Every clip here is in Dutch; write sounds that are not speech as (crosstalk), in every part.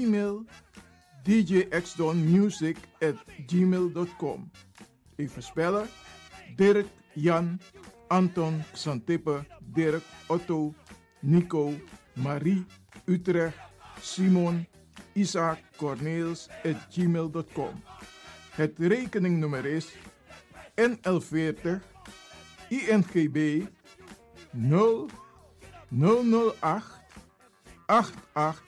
E-mail djxdonmusic at gmail.com Even spellen. Dirk, Jan, Anton, Xantippe, Dirk, Otto, Nico, Marie, Utrecht, Simon, Isaac, Corneels, gmail.com. Het rekeningnummer is NL40 INGB 0 008 88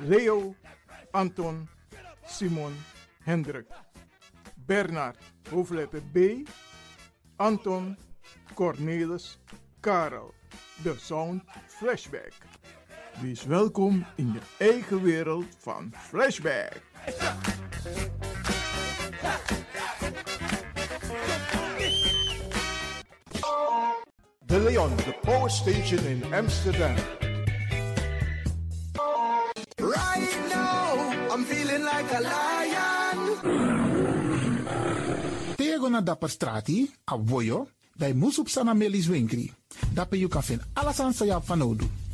Leo, Anton, Simon, Hendrik, Bernard, hoofdletter B, Anton, Cornelis, Karel. De Sound Flashback. Wees welkom in je eigen wereld van Flashback. De Leon, the power station in Amsterdam. Tego na dapper strati, a voyo, bij Moesop Sana Melis Winkri. Dapper you kan vinden alles aan Sayap van Odu.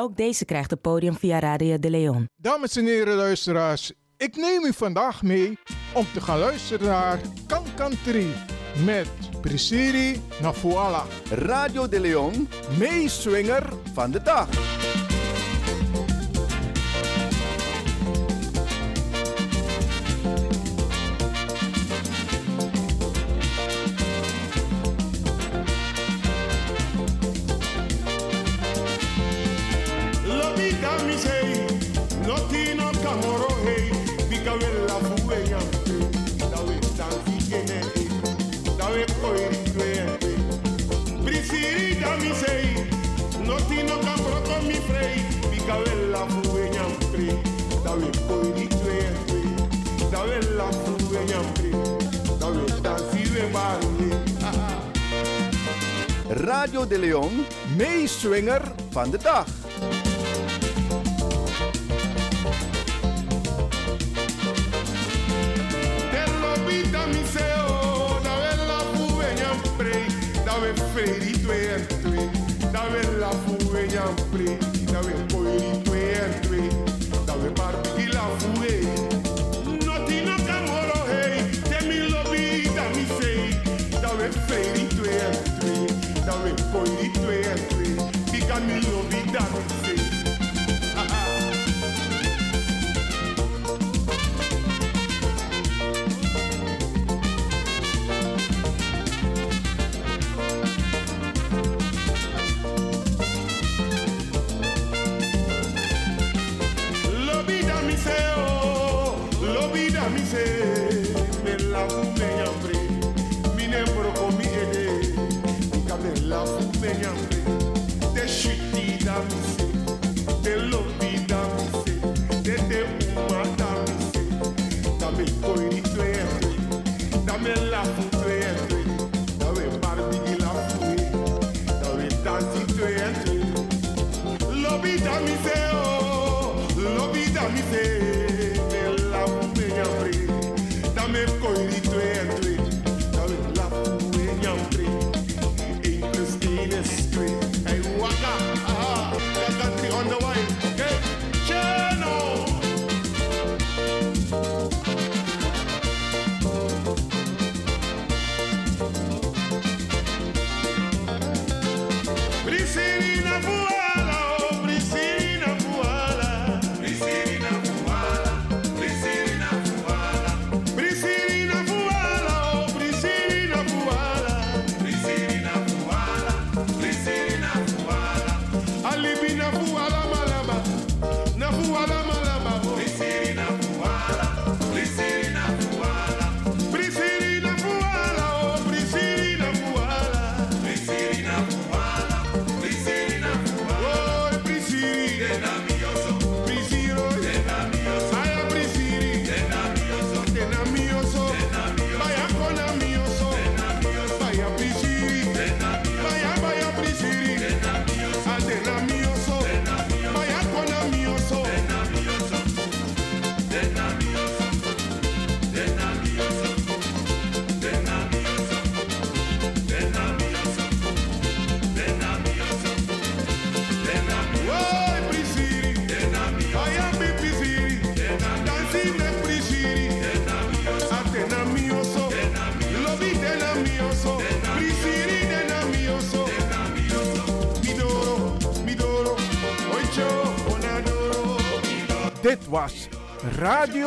Ook deze krijgt het podium via Radio de Leon. Dames en heren luisteraars, ik neem u vandaag mee om te gaan luisteren naar Kankantri met Prisiri Nafuala. Radio de Leon, meeswinger van de dag. La. Radio de Leon, meeswinger van de dag. Tello vita mi seo, da bella fuegna pre, da be ferito entri, da bella fuegna pre, da be poirito entri, da be da be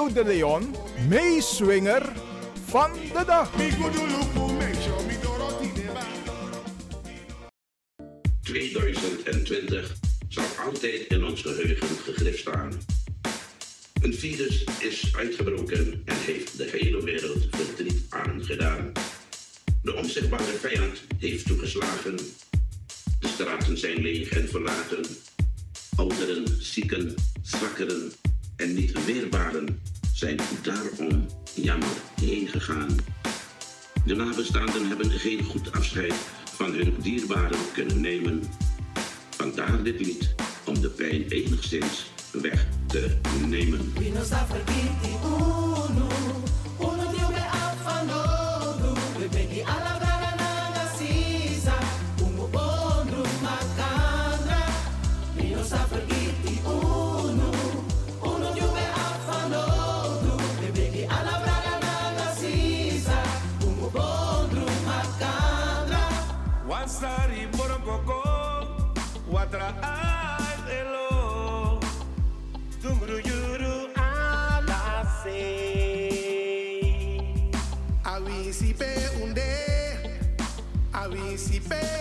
De Leon, meeswinger van de dag. ...2020 zal altijd in ons geheugen gegrift staan. Een virus is uitgebroken en heeft de hele wereld verdriet aangedaan. De onzichtbare vijand heeft toegeslagen. De straten zijn leeg en verlaten. Ouderen, zieken, zwakkeren en niet weerbaren zijn daarom jammer heen gegaan. De nabestaanden hebben geen goed afscheid van hun dierbaren kunnen nemen. Vandaar dit lied om de pijn enigszins weg te nemen. Baby.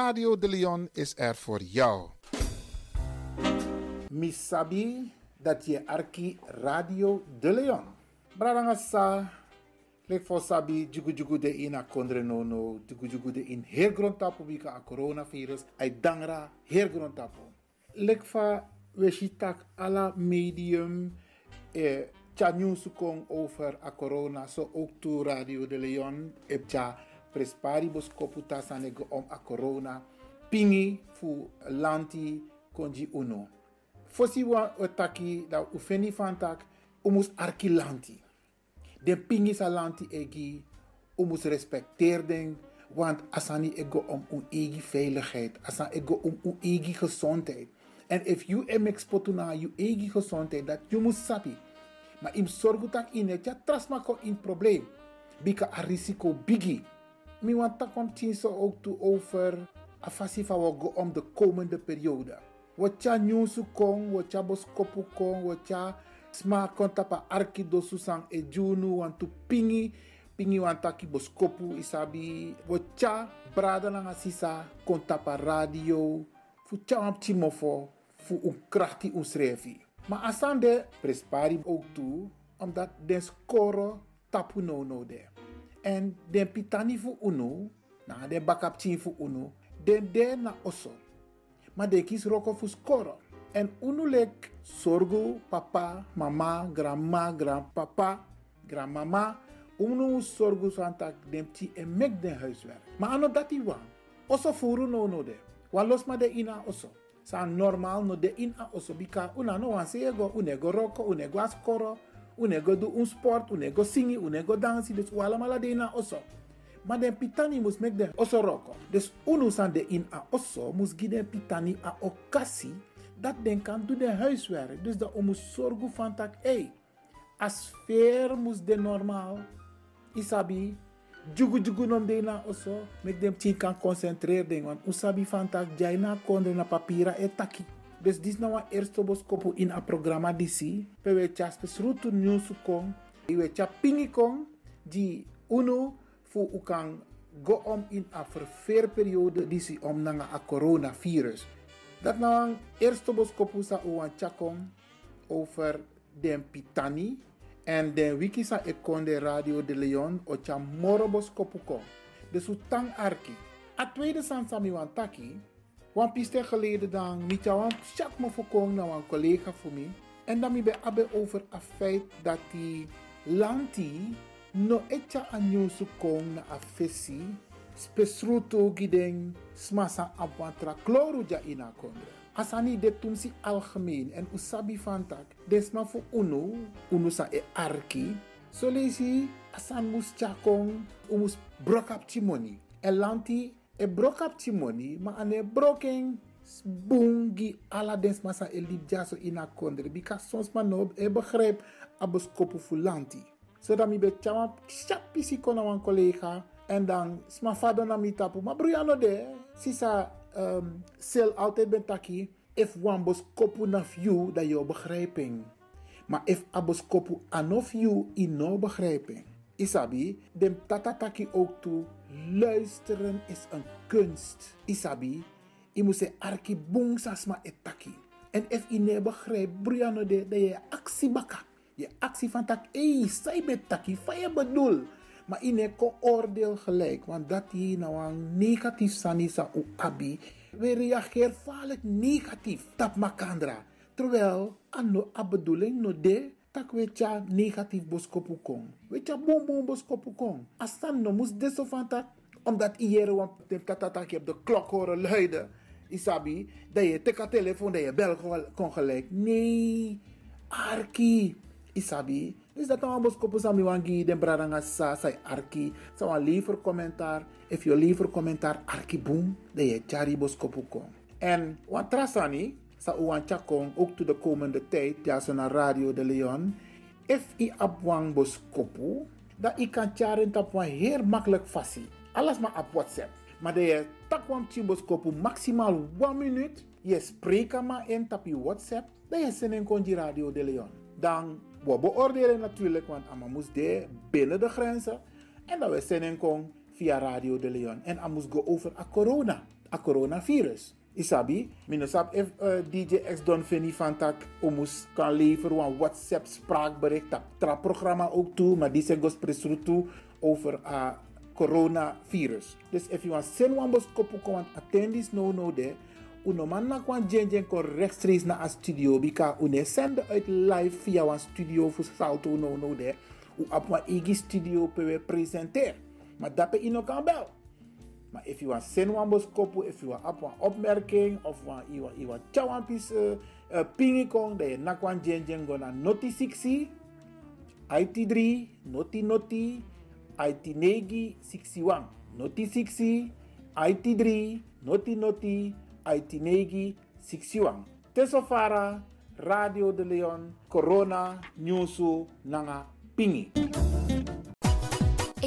Radio de Leon is er voor jou. Misabi dat je arki Radio de Leon. Bradanga sa lek for sabi jugu de ina kondre no no de in her grond tapu bika a coronavirus ai dangra her grond tapu. Lek fa we shitak ala medium e cha news kong over a corona so ook to Radio de Leon e cha presparibus koputa sanego om a corona pingi fu lanti konji uno. Fosi wa otaki da ufeni fantak umus arki lanti. Den pingi sa lanti egi umus respecteer den want asani ego om un egi veiligheid, asan ego om un egi gezondheid. En if you em exportu na you egi gezondheid dat you must sabi. Maar im sorgu tak in het ja trasma ko in probleem. Bika a risico bigi. Mi want tak om so ook toe over a fasi van go om de komende periode. Wat ja nyusu kong, wat ja boskopu kong, wat ja sma kontapa arki dosu sang e junu want pingi pingi want taki boskopu isabi wat ja brada nanga sisa kontapa radio fu op timofo fu un un srefi. Maar asande prespari ook toe omdat den score tapu no no de. En den pitani fu uno, na den bakap chin fu uno, den de na oso. Maar de kis roko fu score. En uno lek sorgo papa, mama, grandma, grandpapa, grandmama. Uno sorgo santak den ti en mek den huiswerk. Maar ano dati wan. Oso furu no no de. Ma de ina oso. Sa normal no de in a oso bika una no wan sego, unego roko, unego askoro, unego do un sport, unego singi, unego dansi, dus wala mala de in a oso. Maar den pitani mus mek den oso roko. Dus unu san de in a oso mus gi den pitani a okasi dat den kan doen de huiswerk. Dus dat mus zorgen van tak, hey, a sfeer mus de normaal. Isabi, jugu jugu nom de na oso, mek dem tin kan concentreer den, want usabi van tak, jai na kondre na papira e taki. Dus dis nou een eerste boskopu in a programma pe we tja spesrutu news kong, we tja pingi kong, di uno fu u kan go om in a verveerperiode disi om nanga a coronavirus. Dat nou een eerste boskopu sa u tjakong over den pitani en den wiki sa ekonde radio de Leon o tja moro boskopu kong. Dus u tang arki. A tweede san sami wan taki, wan piste geleden dan, jou wan chak me voorkomen naar een collega voor mij. En dan mi be abe over a feit dat die lanti no etja anyosu kong na a fesi spesruto giden smasa abwatra kloru ja ina. Asani de tumsi algemeen en usabi fantak desma fu unu, unu sa e arki, so lesi asan mus chakong umus brok up timoni. E brok up timoni ma ane broken bungi ala des masa e lip jaso ina kondre bika sons man no e begrijp abos kopu fu lanti. Zodat mi be chama chapi si kona wan collega en dan sma fado na mi tapu. Maar Briano de, sisa um, sel altijd ben taki. If wan bos na you dat je begrijping. Maar if abos kopu anof you in no. Isabi, dem tata taki ook toe. Luisteren is een kunst. Isabi, je moet se arki bung sasma etaki. En if je ne begrijpt, Briano de, dat je actie baka. Je actie van tak, hey, zij bet taki, van je bedoel. Maar in ko oordeel gelijk, want dat je nou een negatief sanisa abi. We reageren vaak negatief. Tap makandra. Terwijl, ano a bedoeling no de, tak we tja negatief boskopu kong. We tja bom bom boskopu kong. Asan no mus deso van tak, omdat iere want de tatatak je op de klok horen luiden. Isabi, dat je teka telefoon, dat je bel kon gelijk. Nee, arki. Isabi, is dat ambos kopo sami wangi den bradanga sa sai arki. Sa wan liever commentaar. If je liever commentaar arki boom, de je chari bos kopo kong. En wan trasani, sa chakong, ook to de komende tijd, so na Radio de Leon. If i abwang bos dat i kan charen tap wan heel makkelijk fasi. Alles maar op WhatsApp. Maar de je tak wan chimbos kopo maximaal 1 minuut. Je spreekt maar in tap je WhatsApp. Dat je zin in Radio de Leon. Dan we beoordelen natuurlijk, want Amamus de binnen de grenzen. En dat we zenden kon via Radio de Leon. En Amus go over a corona, a coronavirus. Isabi, minusap if uh, DJ X Don Fini van tak omus kan leveren een WhatsApp spraakbericht. Dat tra programma ook toe, maar die zijn gospresru toe over a coronavirus. Dus if you want send one bos kopu want attend this no no there uno man na kwan jenjen kon rechtstreeks na a studio bika une sende uit live via wan studio fu salto no no de u ap wan igi studio pe we presenter maar dape ino kan bel maar send wan bos kopu if you want ap wan opmerking of chawan pis uh, uh, pingi kong de na kwan jenjen go na noti 60 IT3 noti noti IT9 61 noti 60 IT3 noti noti Aitinegi Sixiwang. Tesofara, Radio de Leon, Corona, Nyusu, Nanga, Pingi.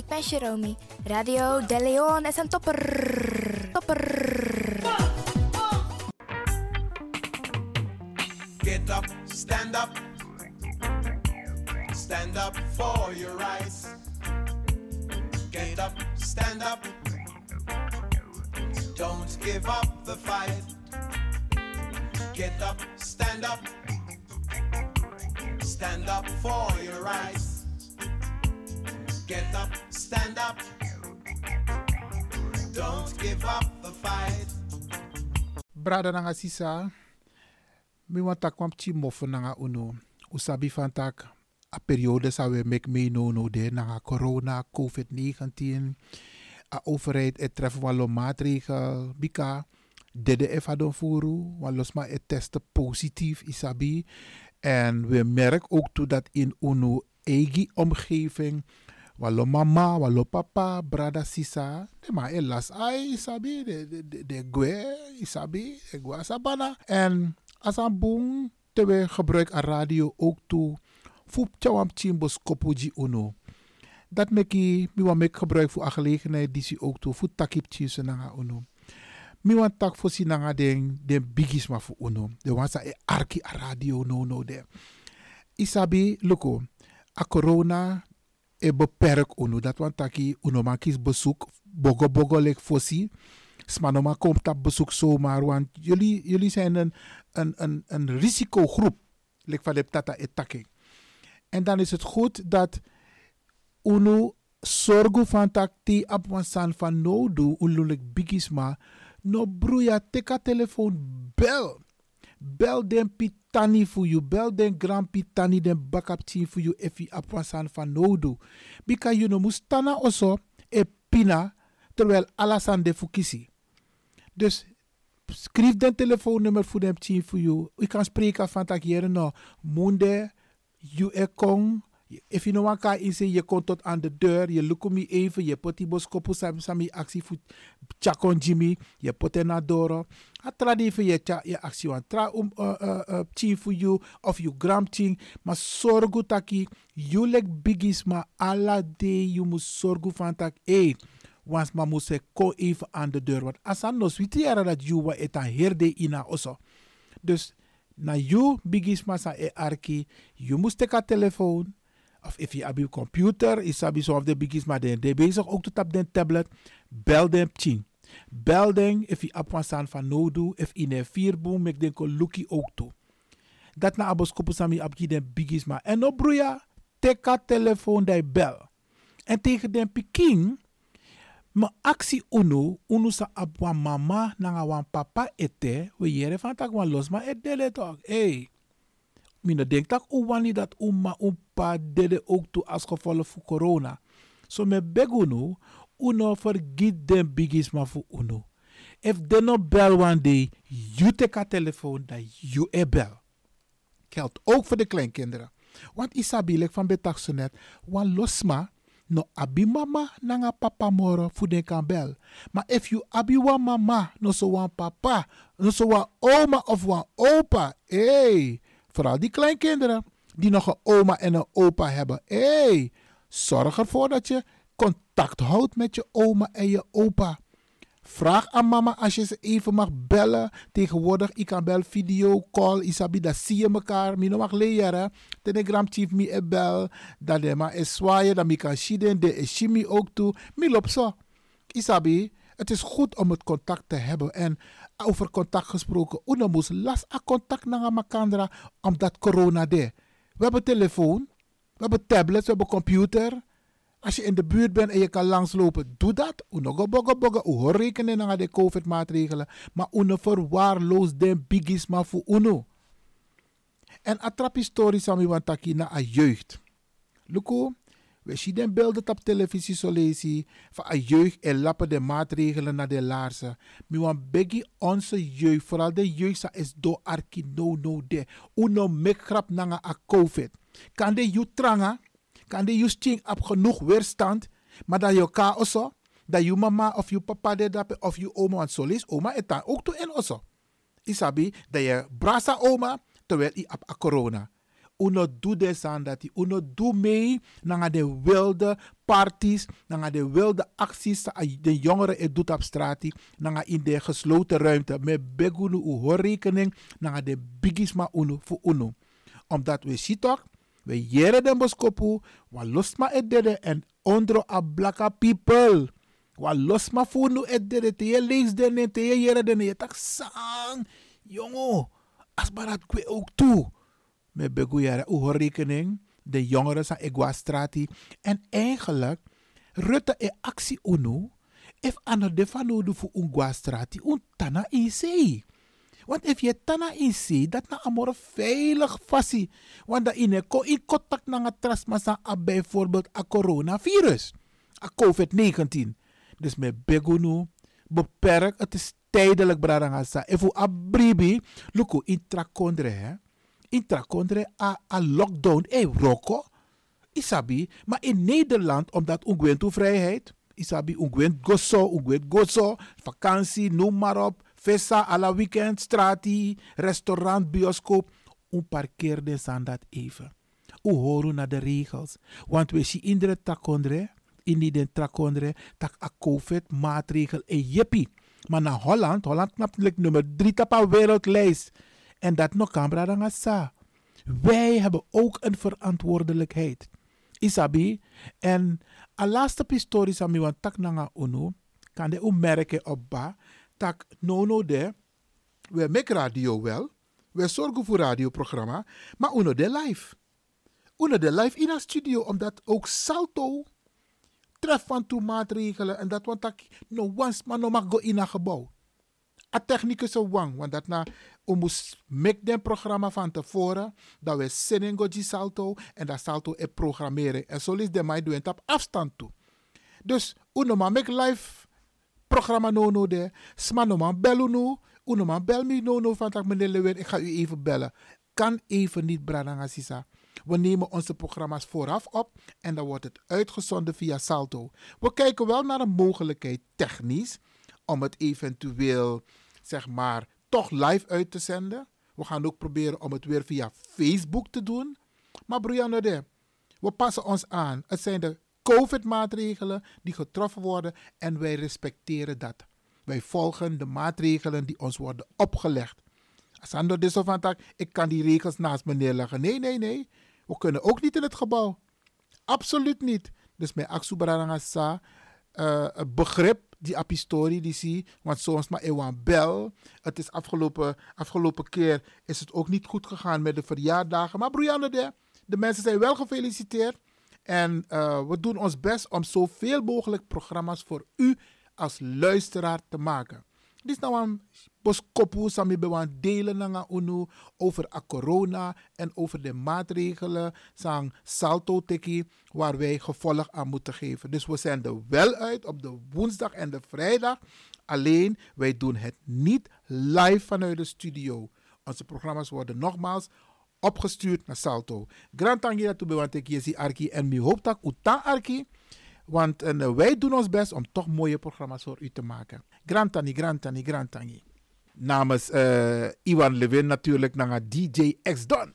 Ik ben Jeromy. Radio De Leon is een topper. Topper. Get up, stand up. Stand up for your rights. Get up, stand up. Don't give up the fight. Get up, stand up. Stand up for your rights. Get up, stand up. Don't give up the fight. Brada nanga sisa, mi wanta kwam chi mofo nanga uno. Usabi fantak a periode sa we mek me no de nanga corona, COVID-19. A overheid het treffen wel maatregelen bika dede efa don furu, want het testen positief isabi. En we merken ook toe dat in uno eigen omgeving, walo mama, walo papa, brada sisa, de ma elas ai isabi, de, de, de, de gwe isabi, de gwa sabana. En als een boom, te gebruik aan radio ook toe, voep chawam chimbos kopuji uno. Dat meki, mi wa mek gebruik voor een gelegenheid, die si ook toe, voor takip chise nanga uno. Mi wan tak voor si nanga den, den bigis ma uno. De wan sa e arki a radio no no de. Isabi, loko, a corona e beperk uno. Dat wan taki uno ma kies bezoek, bogo bogo lek fosi. Smanoma komt op bezoek zomaar, want jullie, jullie zijn een, een, een, een risicogroep. Lek van de tata etake. En dan is het goed dat uno sorgo van ap wan san van no do ululik bigisma no bruya teka telefoon bel bel den pitani voor you. Bel den grand pitani den backup team voor you if you ap wan san van no do because you no mustana also e pina terwijl alasan de fukisi dus schrijf den telefoonnummer voor dem team voor you. U kan spreken van tak hier no monde you e kong if you know wat kan is je komt tot aan de deur, je lukt me even, je poti boskopu sami sami actie voor chakon Jimmy, je pote na doro. Atra even je je actie wan tra um uh, uh, uh, voor you of you gram team, maar zorgu taki you like bigis maar alla day you moet zorgu van tak eh. Wans ma moet se ko even aan de deur, want asan no switi era dat you wa etan herde ina oso. Dus na you bigis masa e arki, you moet teka telefoon, of if je je computer is abi zo of de bigis maar de de bezig ook tot op de tablet bel dem ching bel den if je op wan san van no do if in een vierboom mek den ko luki ook toe. Dat na abos kopu sami op je den bigis maar en no broeia teka telefoon dai bel. En tegen den pikin ma actie uno uno sa wan mama na wan papa ete we yere van tak wan los maar et dele toch. Hey Mina denk dat u wani dat uma umpa dede ook toe als gevolg van corona. So me begunu, uno forget den bigis ma voor uno. If they no bel one day, you take a telefoon dat you e bel. Geldt ook voor de kleinkinderen. Want isabi van betakse net, wan losma, no abi mama nanga papa moro fu den kan bel. Maar if you abi wan mama, no so wan papa, no so wan oma of wan opa, hey, Vooral die kleinkinderen die nog een oma en een opa hebben. Hé, hey, zorg ervoor dat je contact houdt met je oma en je opa. Vraag aan mama als je ze even mag bellen. Tegenwoordig, ik kan bel video, call, isabi, dat zie je elkaar. Mino mag leren. Telegram chief me e bel. Dat de ma is zwaaien, dat mi kan shiden, de is shimi ook toe. Mi loopt zo. Isabi, het is goed om het contact te hebben. En over contact gesproken. Uno moest las a contact naar makandra omdat corona de. We hebben telefoon, we hebben tablets, we hebben computer. Als je in de buurt bent en je kan langslopen, doe dat. Uno go bogo bogo. Uno rekenen naar de COVID maatregelen. Maar uno verwaarloos den bigis maar voor uno. En atrap historisch aan want na a jeugd. Luko, we zien den beelden op televisie zo lezen van een jeugd en lappen de maatregelen naar de laarzen. Maar wan begi onze jeugd, vooral de jeugd is do arki no no de. Uno mek grap nanga a covid. Kan de you tranga, kan de you sting op genoeg weerstand, maar dat je ka oso, dat je mama of je papa de dape of je oma, want zo lees oma etan ook toe in oso. Isabi, dat je brasa oma, terwijl je op corona uno doe des aan dat uno doe mee naar de wilde parties, naar de wilde acties de jongeren het doet op straat, naar in de gesloten ruimte. Met begunu u hoor rekening naar de bigisma uno voor uno. Omdat we zien toch, we jere den boskopu, wa losma et dede en ondro a blaka people. Wa losma funu et dede, te je lees den te je jere den, je tak sang, jongo, as barat kwe ook toe met Begoeiere rekening, de jongeren van Eguastrati. En eigenlijk, Rutte e actie uno, if ano de fanodu fu Unguastrati, un tana in zee. Want if je tana in zee, dat na amor veilig fasi. Want dat in in contact na trasmasa a bijvoorbeeld a coronavirus. A COVID-19. Dus met Begunu beperk, het is tijdelijk bradangasa. If u abribi, luku intrakondre hè. Intrakondre a, a lockdown, e roko. Isabi, maar in Nederland, omdat ungwentu vrijheid, isabi ungwent gozo, ungwent gozo, vakantie, noem maar op, festa, alla weekend, strati, restaurant, bioscoop, un parkeerde aan dat even. U horen naar de regels, want we zien in de takondre, in die takondre, tak a COVID maatregel e jippie. Maar naar Holland, Holland knapt nummer drie op een wereldlijst. En dat kan dan sa. Wij hebben ook een verantwoordelijkheid. Isabi. En a laatste pistori sami wan tak nanga uno. Kan de merken op ba. Tak nono de. We make radio wel. We zorgen voor radioprogramma. Maar uno de live. Uno de live in een studio. Omdat ook Salto treft van toe maatregelen. En dat want tak no once maar no mag go in een gebouw. A technicus wang. Want dat na we moest make den programma van tevoren dat we zin die salto en dat salto e programmeren en zo is de mij doen op afstand toe. Dus ma make live programma no no de, sma no man bellen no, uno ma bel me no no van tak meneer Lewin, ik ga u even bellen. Kan even niet bradanga. We nemen onze programma's vooraf op en dan wordt het uitgezonden via Salto. We kijken wel naar een mogelijkheid technisch om het eventueel zeg maar toch live uit te zenden. We gaan ook proberen om het weer via Facebook te doen. Maar Brianna, de, we passen ons aan. Het zijn de COVID-maatregelen die getroffen worden en wij respecteren dat. Wij volgen de maatregelen die ons worden opgelegd. Asando de van ik kan die regels naast me neerleggen. Nee, nee, nee. We kunnen ook niet in het gebouw. Absoluut niet. Dus mijn Aksubaranga sa, uh, begrip die apistori die zie. Want soms maar ewan bel. Het is afgelopen, afgelopen keer is het ook niet goed gegaan met de verjaardagen. Maar Brianne, de, de mensen zijn wel gefeliciteerd. En uh, we doen ons best om zoveel mogelijk programma's voor u als luisteraar te maken. Dit is nou een boskopu sami bewan delen nanga unu over a corona en over de maatregelen sang salto teki waar wij gevolg aan moeten geven. Dus we zenden wel uit op de woensdag en de vrijdag. Alleen wij doen het niet live vanuit de studio. Onze programma's worden nogmaals opgestuurd naar Salto. Grand tangi dat want ik zie Arki en mi hoop dat uta Arki. Want en, uh, wij doen ons best om toch mooie programma's voor u te maken. Grantani, Grantani, Grantani. Namens uh, Iwan Levin natuurlijk naar DJ X Don.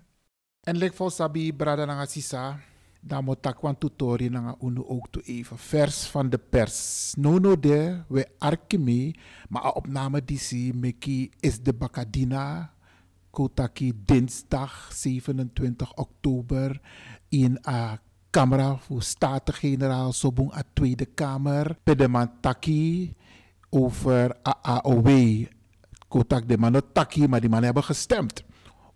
(laughs) en lek voor Sabi Brada naar Sisa. Dan moet ik een tutori naar unu ook toe even. Vers van de pers. No de, we arkemi. Maar opname zie, Meki is de Bakadina. Kotaki dinsdag 27 oktober in a Camera voor Staten-Generaal Sobong a Tweede Kamer. Pedeman Taki over AAOW. Kotak de man Taki, maar die man hebben gestemd.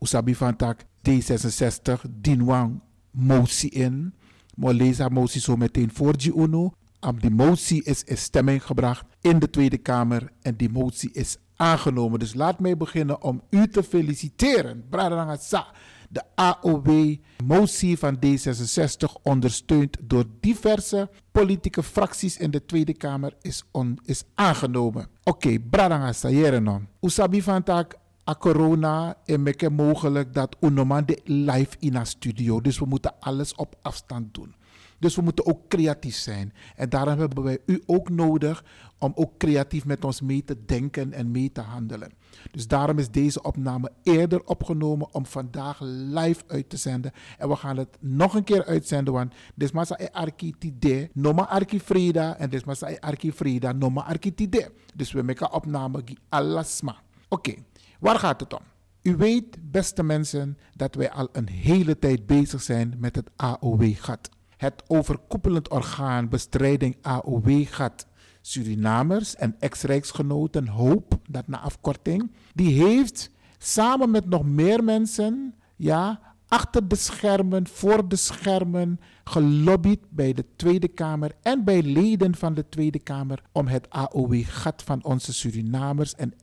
Usabi van tak D66 Dinwang motie in. Maar lees haar motie zo meteen voor die UNO. Am die motie is in stemming gebracht in de Tweede Kamer en die motie is aangenomen. Dus laat mij beginnen om u te feliciteren. Bradanga Sa. De AOW-motie van D66, ondersteund door diverse politieke fracties in de Tweede Kamer, is, is aangenomen. Oké, okay, Bradanga Sayerenon. Usabi van tak a corona en het mogelijk dat unoman de live in een studio. Dus we moeten alles op afstand doen. Dus we moeten ook creatief zijn. En daarom hebben wij u ook nodig om ook creatief met ons mee te denken en mee te handelen. Dus daarom is deze opname eerder opgenomen om vandaag live uit te zenden. En we gaan het nog een keer uitzenden, want dit is arki tide, noma arki frida en dit is arki frida, noma arki tide. Dus we maken opname die alasma. Oké, waar gaat het om? U weet, beste mensen, dat wij al een hele tijd bezig zijn met het AOW-gat het overkoepelend orgaan bestrijding AOW-gat Surinamers en ex-rijksgenoten Hoop, dat na afkorting, die heeft samen met nog meer mensen, ja, achter de schermen, voor de schermen, gelobbyd bij de Tweede Kamer en bij leden van de Tweede Kamer om het AOW-gat van onze Surinamers en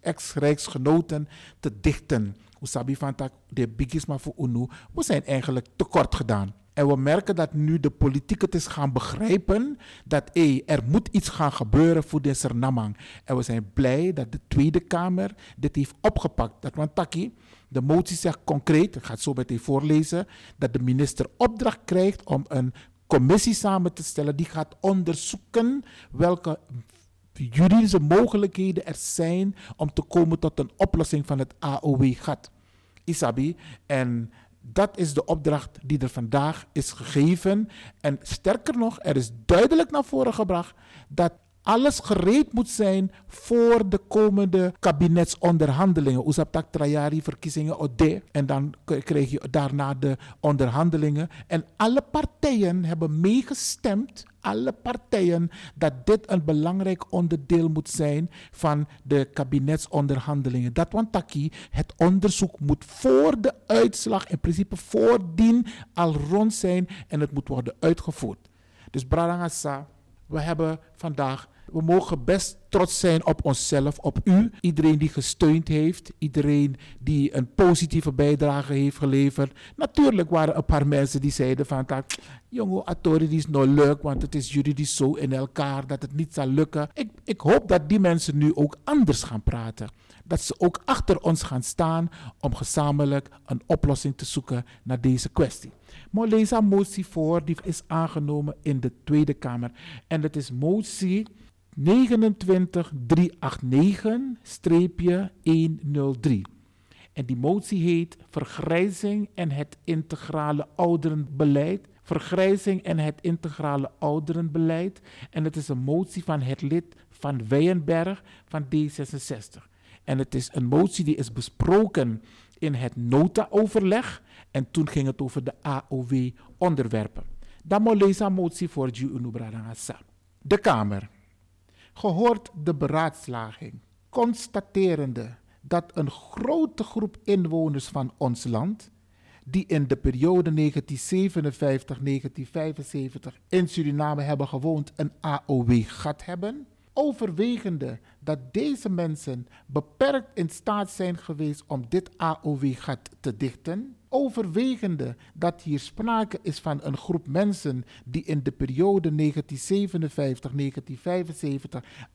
ex-rijksgenoten te dichten. Usabi van de bigisma voor UNU, we zijn eigenlijk tekort gedaan. En we merken dat nu de politiek het is gaan begrijpen dat hey, er moet iets gaan gebeuren voor de Sernamang. En we zijn blij dat de Tweede Kamer dit heeft opgepakt. Dat want Taki, de motie zegt concreet, ik ga het zo meteen voorlezen, dat de minister opdracht krijgt om een commissie samen te stellen die gaat onderzoeken welke juridische mogelijkheden er zijn om te komen tot een oplossing van het AOW-gat. Isabi, en dat is de opdracht die er vandaag is gegeven. En sterker nog, er is duidelijk naar voren gebracht dat alles gereed moet zijn voor de komende kabinetsonderhandelingen. Oesaptak Trajari verkiezingen Ode. En dan k- krijg je daarna de onderhandelingen. En alle partijen hebben meegestemd, alle partijen, dat dit een belangrijk onderdeel moet zijn van de kabinetsonderhandelingen. Dat want Taki, het onderzoek moet voor de uitslag, in principe voordien, al rond zijn en het moet worden uitgevoerd. Dus Bradangasa, we hebben vandaag, we mogen best trots zijn op onszelf, op u. Iedereen die gesteund heeft, iedereen die een positieve bijdrage heeft geleverd. Natuurlijk waren er een paar mensen die zeiden van, jongen, Atori die is nou leuk, want het is juridisch zo in elkaar dat het niet zal lukken. Ik, ik hoop dat die mensen nu ook anders gaan praten. Dat ze ook achter ons gaan staan om gezamenlijk een oplossing te zoeken naar deze kwestie. Maar lees motie voor, die is aangenomen in de Tweede Kamer. En dat is motie 29389-103. En die motie heet Vergrijzing en het integrale ouderenbeleid. Vergrijzing en het integrale ouderenbeleid. En het is een motie van het lid van Weyenberg van D66. En het is een motie die is besproken in het nota-overleg. En toen ging het over de AOW-onderwerpen. Dan moet lezen motie voor Ju. De Kamer. Gehoord de beraadslaging, constaterende dat een grote groep inwoners van ons land, die in de periode 1957-1975 in Suriname hebben gewoond, een AOW-gat hebben, overwegende dat deze mensen beperkt in staat zijn geweest om dit AOW-gat te dichten, overwegende dat hier sprake is van een groep mensen die in de periode 1957-1975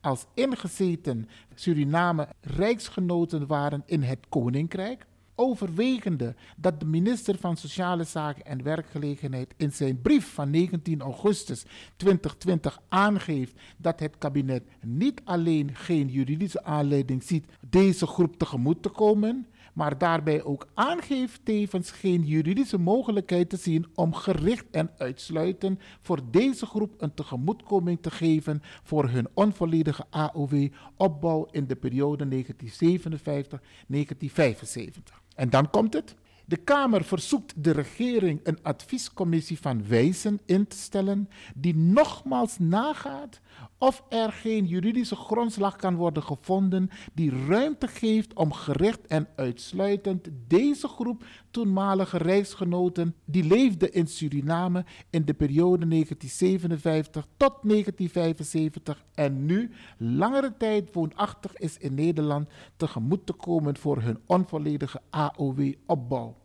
als ingezeten Suriname rijksgenoten waren in het Koninkrijk, overwegende dat de minister van Sociale Zaken en Werkgelegenheid in zijn brief van 19 augustus 2020 aangeeft dat het kabinet niet alleen geen juridische aanleiding ziet deze groep tegemoet te komen, maar daarbij ook aangeeft tevens geen juridische mogelijkheid te zien om gericht en uitsluitend voor deze groep een tegemoetkoming te geven voor hun onvolledige AOW-opbouw in de periode 1957-1975. En dan komt het. De Kamer verzoekt de regering een adviescommissie van wijzen in te stellen die nogmaals nagaat of er geen juridische grondslag kan worden gevonden die ruimte geeft om gericht en uitsluitend deze groep toenmalige rijksgenoten die leefden in Suriname in de periode 1957 tot 1975 en nu langere tijd woonachtig is in Nederland tegemoet te komen voor hun onvolledige AOW-opbouw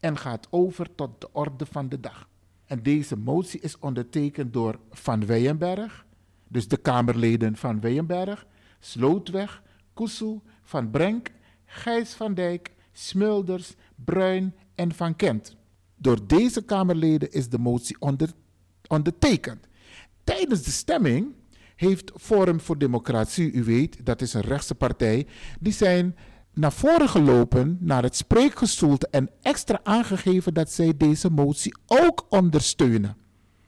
en gaat over tot de orde van de dag. En deze motie is ondertekend door Van Weyenberg, dus de Kamerleden van Weyenberg, Slootweg, Kusu, Van Brenk, Gijs van Dijk, Smulders, Bruin en Van Kent. Door deze Kamerleden is de motie onder, ondertekend. Tijdens de stemming heeft Forum voor Democratie, u weet, dat is een rechtse partij, die zijn naar voren gelopen naar het spreekgestoelte en extra aangegeven dat zij deze motie ook ondersteunen.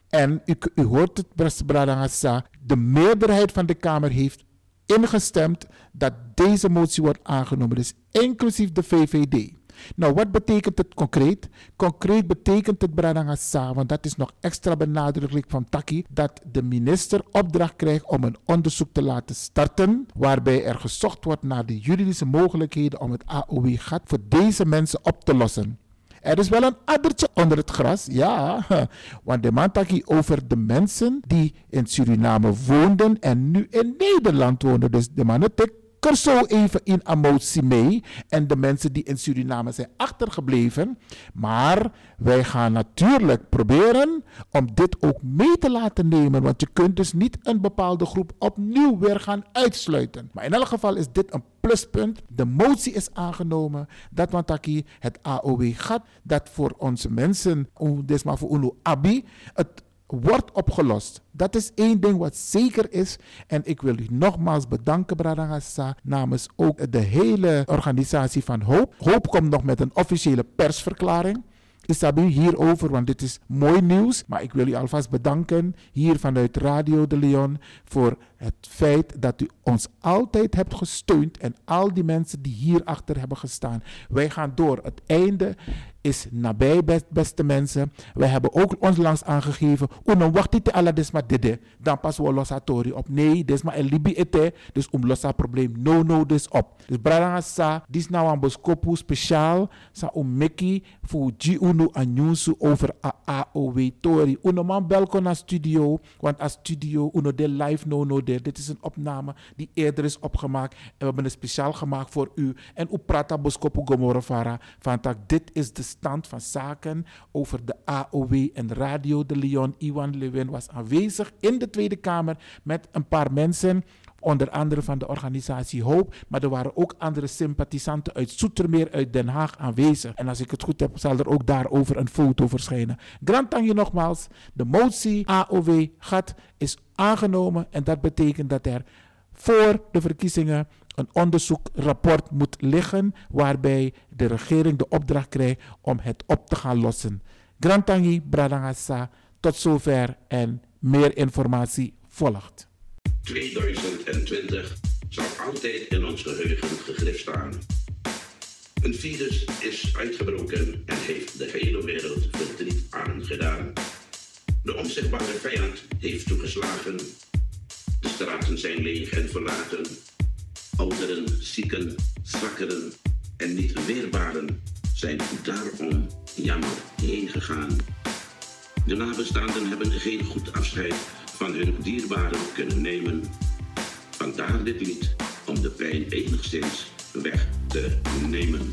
En u, u hoort het, Bradangasa, de meerderheid van de Kamer heeft ingestemd dat deze motie wordt aangenomen, dus inclusief de VVD. Nou, wat betekent het concreet? Concreet betekent het, Bradangasa, want dat is nog extra benadrukkelijk van Taki, dat de minister opdracht krijgt om een onderzoek te laten starten, waarbij er gezocht wordt naar de juridische mogelijkheden om het AOW-gat voor deze mensen op te lossen. Er is wel een addertje onder het gras, ja. (laughs) Want de man over de mensen die in Suriname woonden en nu in Nederland wonen. Dus de man er zo even in emotie mee. En de mensen die in Suriname zijn achtergebleven. Maar wij gaan natuurlijk proberen om dit ook mee te laten nemen. Want je kunt dus niet een bepaalde groep opnieuw weer gaan uitsluiten. Maar in elk geval is dit een pluspunt. De motie is aangenomen. Dat want aquí het AOW gaat. Dat voor onze mensen, maar voor UNO ABI, het wordt opgelost. Dat is één ding wat zeker is. En ik wil u nogmaals bedanken, Bradangasa, namens ook de hele organisatie van Hoop. Hoop komt nog met een officiële persverklaring. Isabi hierover, want dit is mooi nieuws. Maar ik wil u alvast bedanken hier vanuit Radio de Leon voor het feit dat u ons altijd hebt gesteund en al die mensen die hierachter hebben gestaan. Wij gaan door. Het einde is nabij, best, beste mensen. Wij hebben ook ons langs aangegeven. Uno dit alla desma dede. Dan pas we losa tori op. Nee, desma el libi ete. Dus om losa probleem. No, no, dus op. Dus brada sa, dis nou een boskopu speciaal. Sa om meki voor G Uno anyunsu over a AOW tori. Uno man belko na studio. Want a studio, uno de live no, no de. Dit is een opname die eerder is opgemaakt. En we hebben het speciaal gemaakt voor u. En u prata boskopu gomorofara. Van tak, dit is de stand van zaken over de AOW en Radio de Leon. Iwan Lewin was aanwezig in de Tweede Kamer met een paar mensen. Onder andere van de organisatie Hoop. Maar er waren ook andere sympathisanten uit Zoetermeer, uit Den Haag aanwezig. En als ik het goed heb, zal er ook daarover een foto verschijnen. Grand je nogmaals. De motie AOW gaat is aangenomen. En dat betekent dat er voor de verkiezingen een onderzoekrapport moet liggen waarbij de regering de opdracht krijgt om het op te gaan lossen. Grantangi Bradangasa, tot zover en meer informatie volgt. 2020 zal altijd in ons geheugen gegrift staan. Een virus is uitgebroken en heeft de hele wereld verdriet aangedaan. De onzichtbare vijand heeft toegeslagen. De straten zijn leeg en verlaten. Ouderen, zieken, zwakkeren en niet weerbaren zijn daarom jammer heen gegaan. De nabestaanden hebben geen goed afscheid van hun dierbaren kunnen nemen. Vandaar dit lied om de pijn enigszins weg te nemen.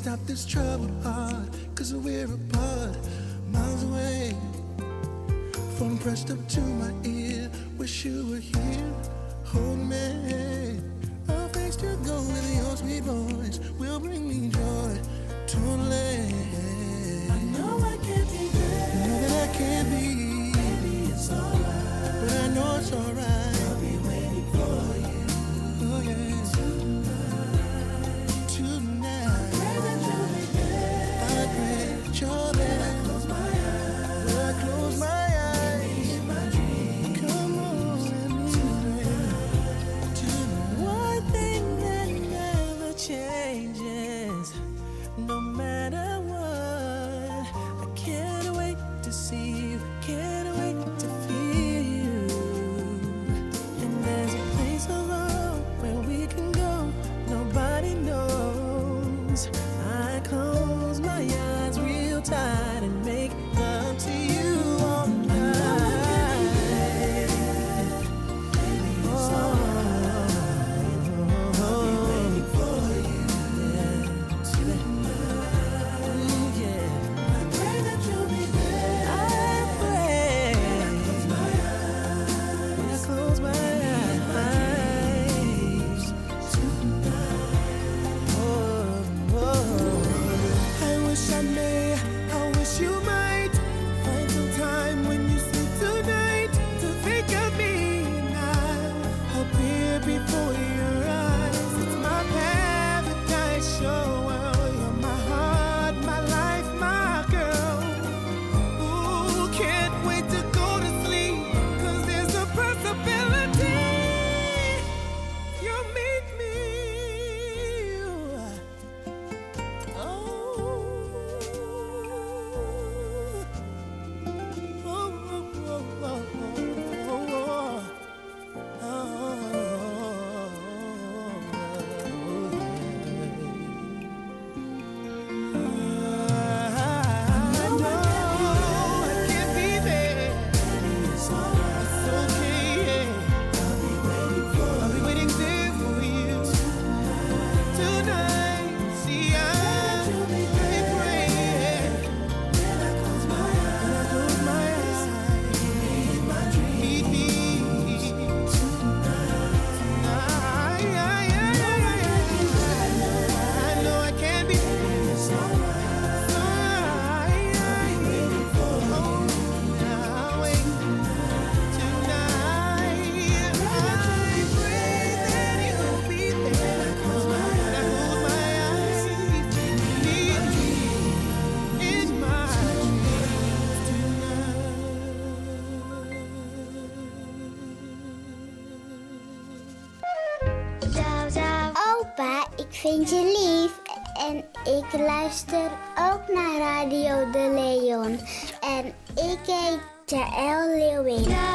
stop this troubled heart, cause we're apart, miles away. Phone pressed up to my ear, wish you were here, hold me. I'll face to go with your sweet voice, will bring me joy, totally. vind je lief. En ik luister ook naar Radio de Leon. En ik heet Jaël Leeuwen.